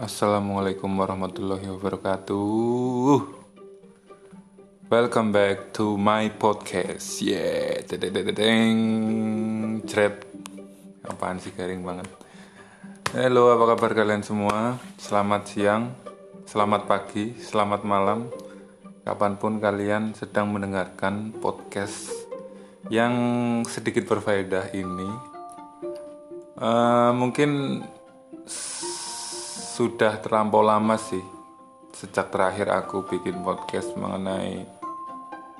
Assalamualaikum warahmatullahi wabarakatuh. Welcome back to my podcast. Yeah, dedeng Jret. Apaan sih garing banget. Halo, apa kabar kalian semua? Selamat siang, selamat pagi, selamat malam. Kapan pun kalian sedang mendengarkan podcast yang sedikit berfaedah ini. Uh, mungkin sudah terlampau lama sih sejak terakhir aku bikin podcast mengenai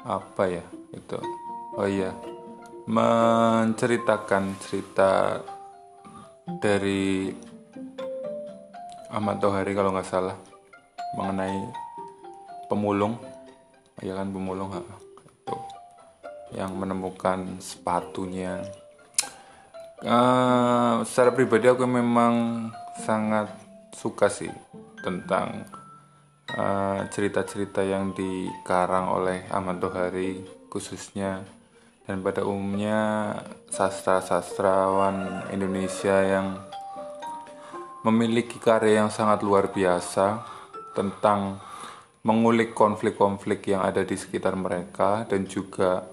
apa ya itu? Oh iya menceritakan cerita dari Ahmad Tohari kalau nggak salah mengenai pemulung ya kan pemulung itu yang menemukan sepatunya. Uh, secara pribadi aku memang sangat suka sih tentang eh, cerita-cerita uh, yang dikarang oleh Ahmad Dohari khususnya dan pada umumnya sastra-sastrawan Indonesia yang memiliki karya yang sangat luar biasa tentang mengulik konflik-konflik yang ada di sekitar mereka dan juga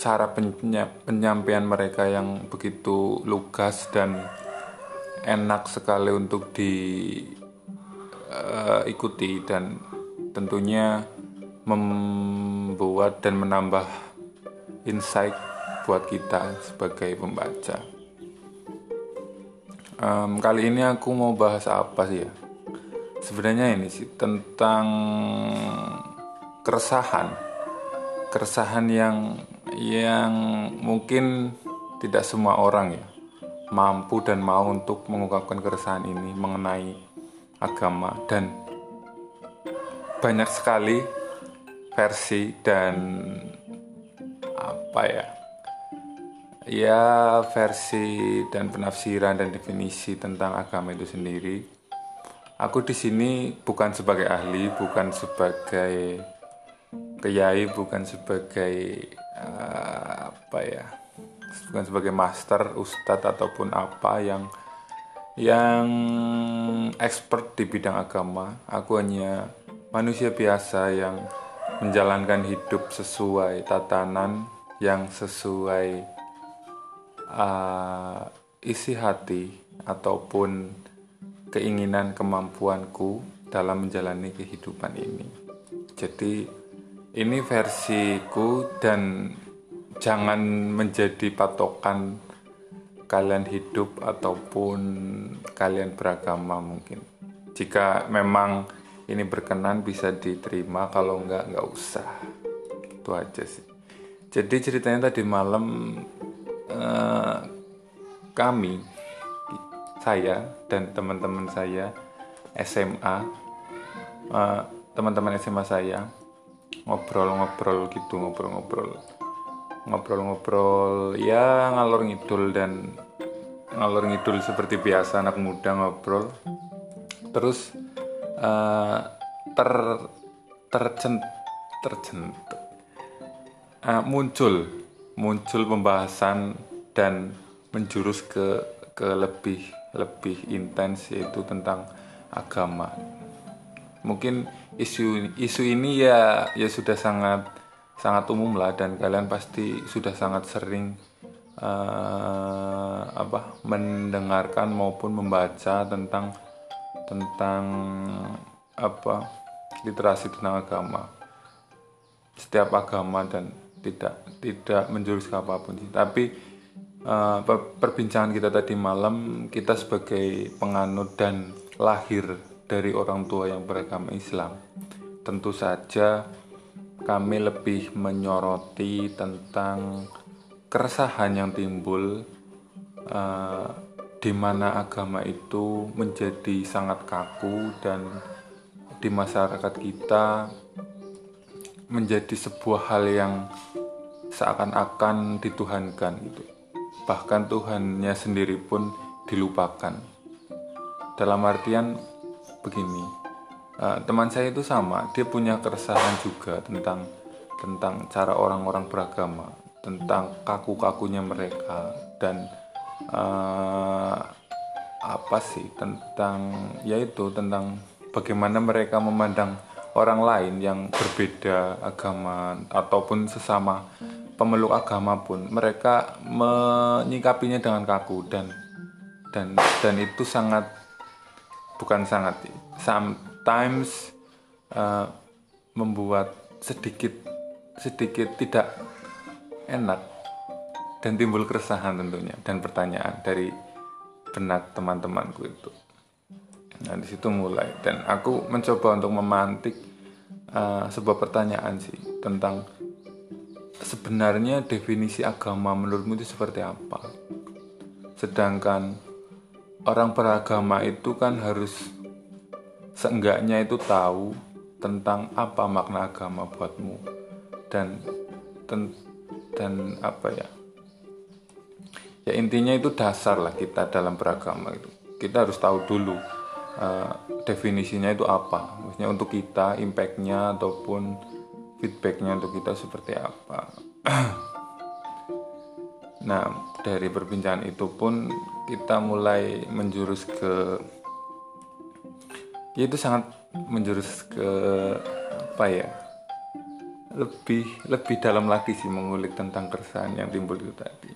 cara penyampaian mereka yang begitu lugas dan enak sekali untuk diikuti uh, dan tentunya membuat dan menambah insight buat kita sebagai pembaca. Um, kali ini aku mau bahas apa sih ya? Sebenarnya ini sih tentang keresahan, keresahan yang yang mungkin tidak semua orang ya mampu dan mau untuk mengungkapkan keresahan ini mengenai agama. Dan banyak sekali versi dan apa ya? Ya versi dan penafsiran dan definisi tentang agama itu sendiri. Aku di sini bukan sebagai ahli bukan sebagai kiai bukan sebagai uh, apa ya bukan sebagai master, ustadz ataupun apa yang yang expert di bidang agama. Aku hanya manusia biasa yang menjalankan hidup sesuai tatanan yang sesuai uh, isi hati ataupun keinginan kemampuanku dalam menjalani kehidupan ini. Jadi ini versiku dan jangan menjadi patokan kalian hidup ataupun kalian beragama mungkin. Jika memang ini berkenan bisa diterima. Kalau enggak enggak usah. Itu aja sih. Jadi ceritanya tadi malam eh, kami saya dan teman-teman saya SMA eh, teman-teman SMA saya ngobrol-ngobrol gitu ngobrol-ngobrol ngobrol-ngobrol. Ya ngalor ngidul dan ngalor ngidul seperti biasa anak muda ngobrol. Terus uh, ter tercent uh, muncul muncul pembahasan dan menjurus ke ke lebih lebih intens yaitu tentang agama. Mungkin isu isu ini ya ya sudah sangat sangat umum lah dan kalian pasti sudah sangat sering uh, apa mendengarkan maupun membaca tentang tentang apa literasi tentang agama. Setiap agama dan tidak tidak menjurus ke apa pun sih. Tapi uh, perbincangan kita tadi malam kita sebagai penganut dan lahir dari orang tua yang beragama Islam tentu saja kami lebih menyoroti tentang keresahan yang timbul uh, di mana agama itu menjadi sangat kaku dan di masyarakat kita menjadi sebuah hal yang seakan-akan dituhankan gitu. Bahkan Tuhannya sendiri pun dilupakan. Dalam artian begini, uh, teman saya itu sama. Dia punya keresahan juga tentang tentang cara orang-orang beragama tentang kaku-kakunya mereka dan uh, apa sih tentang yaitu tentang bagaimana mereka memandang orang lain yang berbeda agama ataupun sesama pemeluk agama pun. Mereka menyikapinya dengan kaku dan dan dan itu sangat bukan sangat sometimes uh, membuat sedikit sedikit tidak enak dan timbul keresahan tentunya dan pertanyaan dari benak teman-temanku itu. Nah di situ mulai dan aku mencoba untuk memantik uh, sebuah pertanyaan sih tentang sebenarnya definisi agama menurutmu itu seperti apa. Sedangkan orang beragama itu kan harus seenggaknya itu tahu tentang apa makna agama buatmu. Dan dan, dan apa ya? Ya intinya itu dasar lah kita dalam beragama itu. Kita harus tahu dulu uh, definisinya itu apa. Maksudnya untuk kita impactnya ataupun feedbacknya untuk kita seperti apa. Nah dari perbincangan itu pun kita mulai menjurus ke ya itu sangat menjurus ke apa ya lebih lebih dalam lagi sih mengulik tentang keresahan yang timbul itu tadi.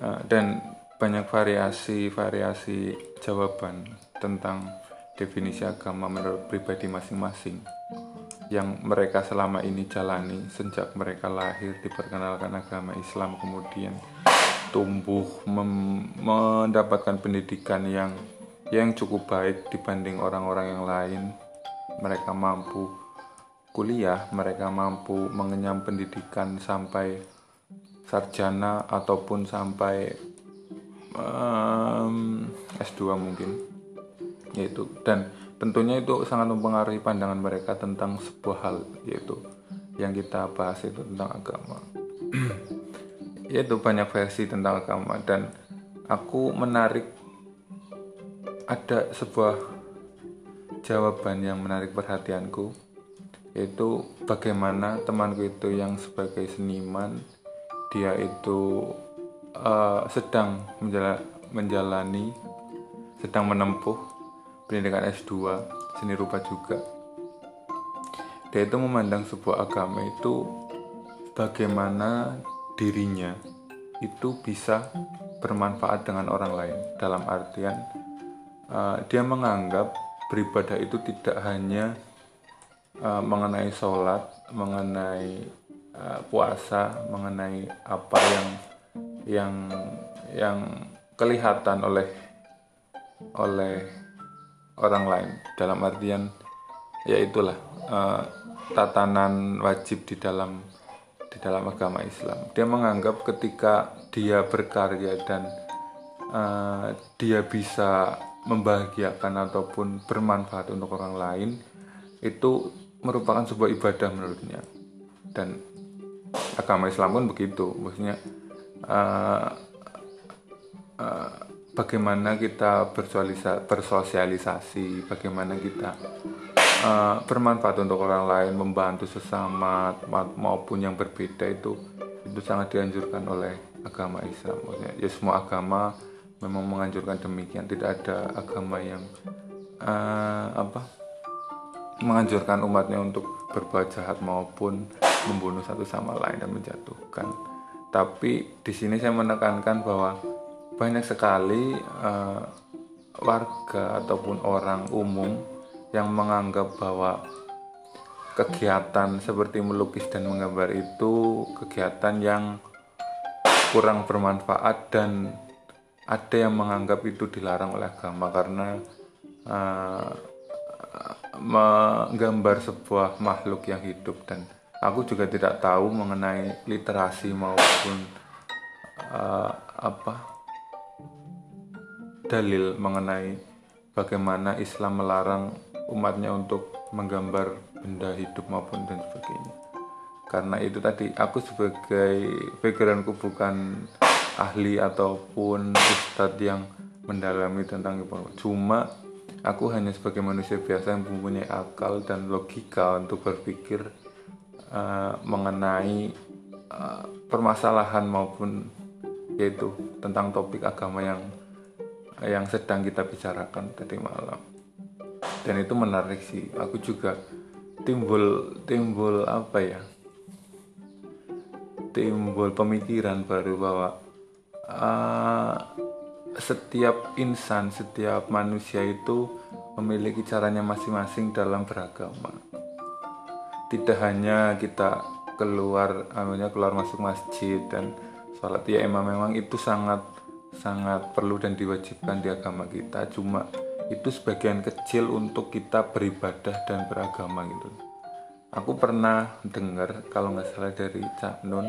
Eh, dan banyak variasi-variasi jawaban tentang definisi agama menurut pribadi masing-masing yang mereka selama ini jalani sejak mereka lahir diperkenalkan agama Islam kemudian tumbuh mendapatkan pendidikan yang yang cukup baik dibanding orang-orang yang lain. Mereka mampu kuliah mereka mampu mengenyam pendidikan sampai sarjana ataupun sampai um, S2 mungkin. Yaitu dan tentunya itu sangat mempengaruhi pandangan mereka tentang sebuah hal yaitu yang kita bahas itu tentang agama. Yaitu banyak versi tentang agama dan aku menarik ada sebuah jawaban yang menarik perhatianku yaitu bagaimana temanku itu yang sebagai seniman dia itu uh, sedang menjalani sedang menempuh pendidikan S2 seni rupa juga. Dia itu memandang sebuah agama itu bagaimana dirinya itu bisa bermanfaat dengan orang lain dalam artian uh, dia menganggap beribadah itu tidak hanya uh, mengenai sholat mengenai uh, puasa mengenai apa yang yang yang kelihatan oleh oleh orang lain. Dalam artian ya itulah uh, tatanan wajib di dalam di dalam agama Islam. Dia menganggap ketika dia berkarya dan uh, dia bisa membahagiakan ataupun bermanfaat untuk orang lain itu merupakan sebuah ibadah menurutnya. Dan agama Islam pun begitu. Maksudnya uh, uh, bagaimana kita bersosialisasi bagaimana kita uh, bermanfaat untuk orang lain membantu sesama maupun yang berbeda itu itu sangat dianjurkan oleh agama Islam. Maksudnya ya semua agama memang menganjurkan demikian tidak ada agama yang uh, apa menganjurkan umatnya untuk berbuat jahat maupun membunuh satu sama lain dan menjatuhkan. Tapi di sini saya menekankan bahwa banyak sekali uh, warga ataupun orang umum yang menganggap bahwa kegiatan seperti melukis dan menggambar itu kegiatan yang kurang bermanfaat dan ada yang menganggap itu dilarang oleh agama karena uh, menggambar sebuah makhluk yang hidup. Dan aku juga tidak tahu mengenai literasi maupun uh, apa dalil mengenai bagaimana Islam melarang umatnya untuk menggambar benda hidup maupun dan sebagainya. Karena itu tadi aku sebagai backgroundku bukan ahli ataupun ustadz yang mendalami tentang itu cuma aku hanya sebagai manusia biasa yang mempunyai akal dan logika untuk berpikir uh, mengenai uh, permasalahan maupun yaitu tentang topik agama yang yang sedang kita bicarakan tadi malam. Dan itu menarik sih. Aku juga timbul timbul apa ya? Timbul pemikiran baru bahwa uh, setiap insan setiap manusia itu memiliki caranya masing-masing dalam beragama. Tidak hanya kita keluar namanya keluar masuk masjid dan sholat. Ya emang memang itu sangat sangat perlu dan diwajibkan di agama kita. Cuma itu sebagian kecil untuk kita beribadah dan beragama gitu. Aku pernah dengar kalau nggak salah dari Cak Nun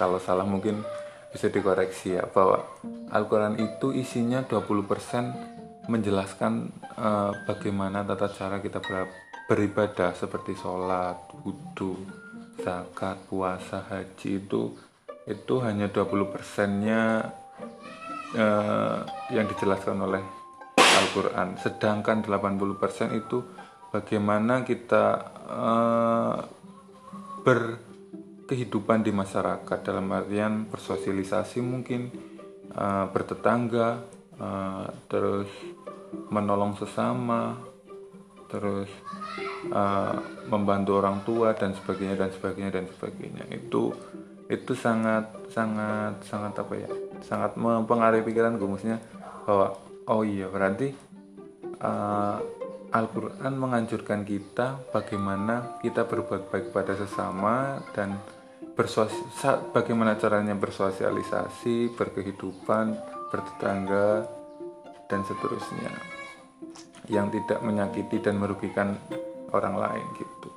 kalau salah mungkin bisa dikoreksi ya bahwa Al-Quran itu isinya 20% menjelaskan uh, bagaimana tata cara kita ber beribadah seperti sholat, wudhu, zakat, puasa, haji itu itu hanya 20 persennya uh, yang dijelaskan oleh Al-Quran. Sedangkan 80 persen itu bagaimana kita uh, berkehidupan di masyarakat dalam artian bersosialisasi mungkin uh, bertetangga uh, terus menolong sesama terus uh, membantu orang tua dan sebagainya dan sebagainya dan sebagainya. Itu itu sangat sangat sangat apa ya sangat mempengaruhi pikiran gue maksudnya bahwa oh iya berarti uh, Al-Quran menganjurkan kita bagaimana kita berbuat baik pada sesama dan bagaimana caranya bersosialisasi, berkehidupan, bertetangga, dan seterusnya. Yang tidak menyakiti dan merugikan orang lain gitu.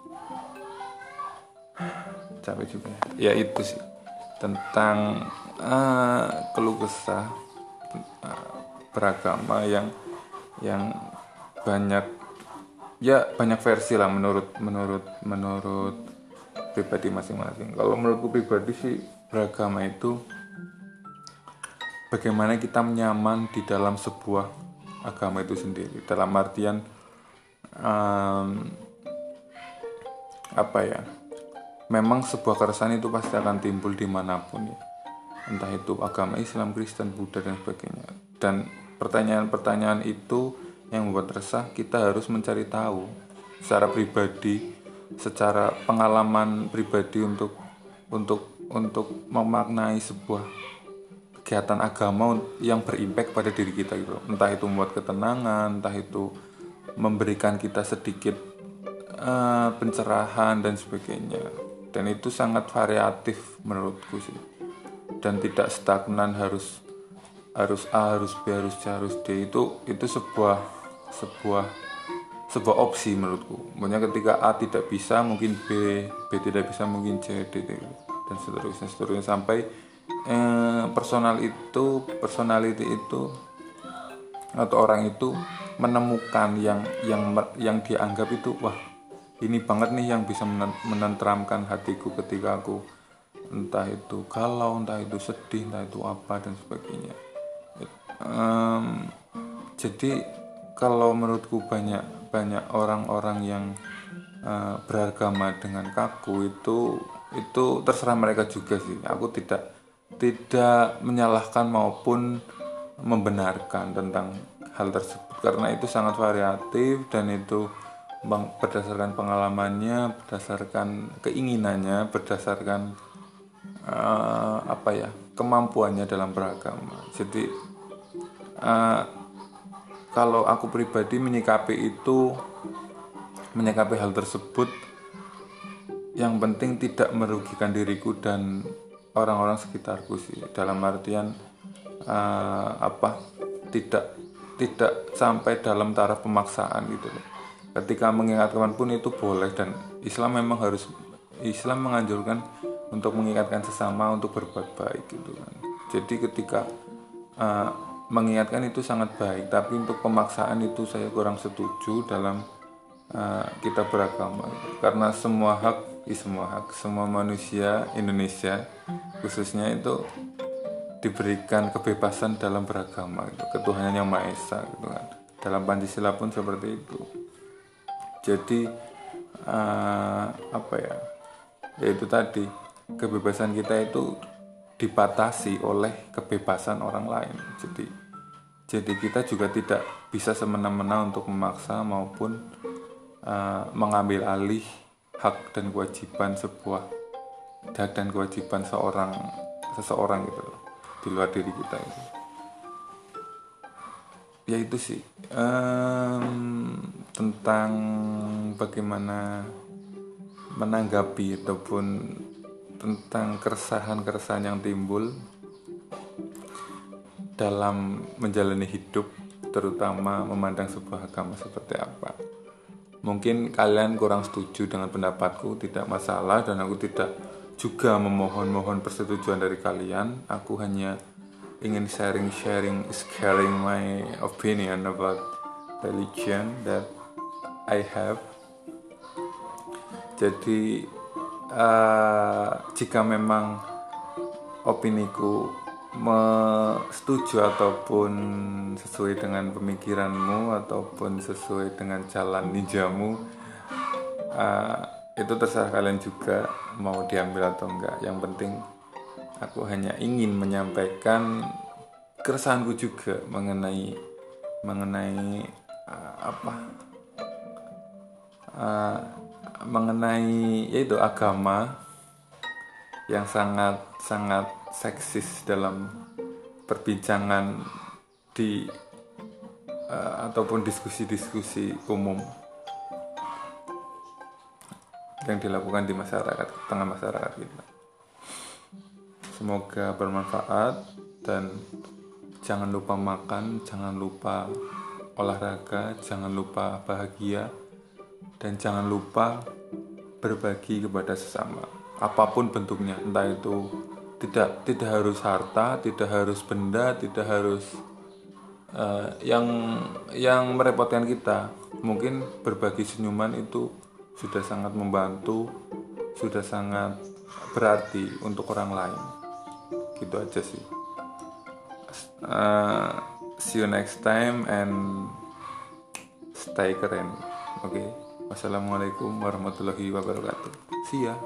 Capek juga. Ya itu sih. Tentang uh, keluh kesah uh, beragama yang yang banyak ya banyak versi lah menurut menurut menurut pribadi masing-masing. Kalau menurutku pribadi sih beragama itu bagaimana kita nyaman di dalam sebuah agama itu sendiri. Dalam artian um, apa ya memang sebuah keresahan itu pasti akan timbul di mana pun ya. Entah itu agama Islam, Kristen, Buddha dan sebagainya. Dan pertanyaan-pertanyaan itu yang membuat resah kita harus mencari tahu secara pribadi secara pengalaman pribadi untuk untuk untuk memaknai sebuah kegiatan agama yang berimpact pada diri kita gitu entah itu membuat ketenangan entah itu memberikan kita sedikit uh, pencerahan dan sebagainya. Dan itu sangat variatif menurutku sih. Dan tidak stagnan harus harus A harus B harus C harus D. Itu itu sebuah sebuah sebuah opsi menurutku. Maksudnya ketika A tidak bisa mungkin B B tidak bisa mungkin C D, D dan seterusnya seterusnya. Sampai eh, personal itu personality itu atau orang itu menemukan yang yang yang dianggap itu wah ini banget nih yang bisa menenteramkan hatiku ketika aku entah itu galau entah itu sedih entah itu apa dan sebagainya. Um, jadi kalau menurutku banyak banyak orang-orang yang uh, beragama dengan kaku itu itu terserah mereka juga sih aku tidak tidak menyalahkan maupun membenarkan tentang hal tersebut karena itu sangat variatif dan itu berdasarkan pengalamannya, berdasarkan keinginannya, berdasarkan uh, apa ya kemampuannya dalam beragama. Jadi uh, kalau aku pribadi menyikapi itu, menyikapi hal tersebut, yang penting tidak merugikan diriku dan orang-orang sekitarku sih. Dalam artian uh, apa? Tidak tidak sampai dalam taraf pemaksaan gitu loh ketika mengingatkan pun itu boleh dan Islam memang harus Islam menganjurkan untuk mengingatkan sesama untuk berbuat baik gitu kan jadi ketika uh, mengingatkan itu sangat baik. Tapi untuk pemaksaan itu saya kurang setuju dalam uh, kita beragama. Karena semua hak semua hak semua manusia Indonesia khususnya itu diberikan kebebasan dalam beragama gitu. ketuhanan yang maha esa gitu kan. Dalam Pancasila pun seperti itu. Jadi uh, apa ya? Yaitu tadi. Kebebasan kita itu dibatasi oleh kebebasan orang lain. Jadi jadi kita juga tidak bisa semena-mena untuk memaksa maupun uh, mengambil alih hak dan kewajiban sebuah hak dan kewajiban seorang seseorang gitu loh di luar diri kita itu ya itu sih um, tentang bagaimana menanggapi ataupun tentang keresahan-keresahan yang timbul dalam menjalani hidup terutama memandang sebuah agama seperti apa. Mungkin kalian kurang setuju dengan pendapatku tidak masalah dan aku tidak juga memohon-mohon persetujuan dari kalian. Aku hanya ingin sharing-sharing sharing my opinion about religion that I have. Jadi uh, jika memang opiniku setuju ataupun sesuai dengan pemikiranmu ataupun sesuai dengan jalan ninjamu uh, itu terserah kalian juga mau diambil atau enggak. Yang penting aku hanya ingin menyampaikan keresahanku juga mengenai mengenai uh, apa uh, mengenai yaitu agama yang sangat sangat seksis dalam perbincangan di uh, ataupun diskusi-diskusi umum yang dilakukan di masyarakat tengah masyarakat kita. Semoga bermanfaat dan jangan lupa makan, jangan lupa olahraga, jangan lupa bahagia dan jangan lupa berbagi kepada sesama. Apa pun bentuknya entah itu tidak tidak harus harta tidak harus benda tidak harus uh, yang yang merepotkan kita. Mungkin berbagi senyuman itu sudah sangat membantu sudah sangat berarti untuk orang lain. Gitu aja sih. Uh, see you next time and stay keren oke? okay? Wassalamualaikum warahmatullahi wabarakatuh. See ya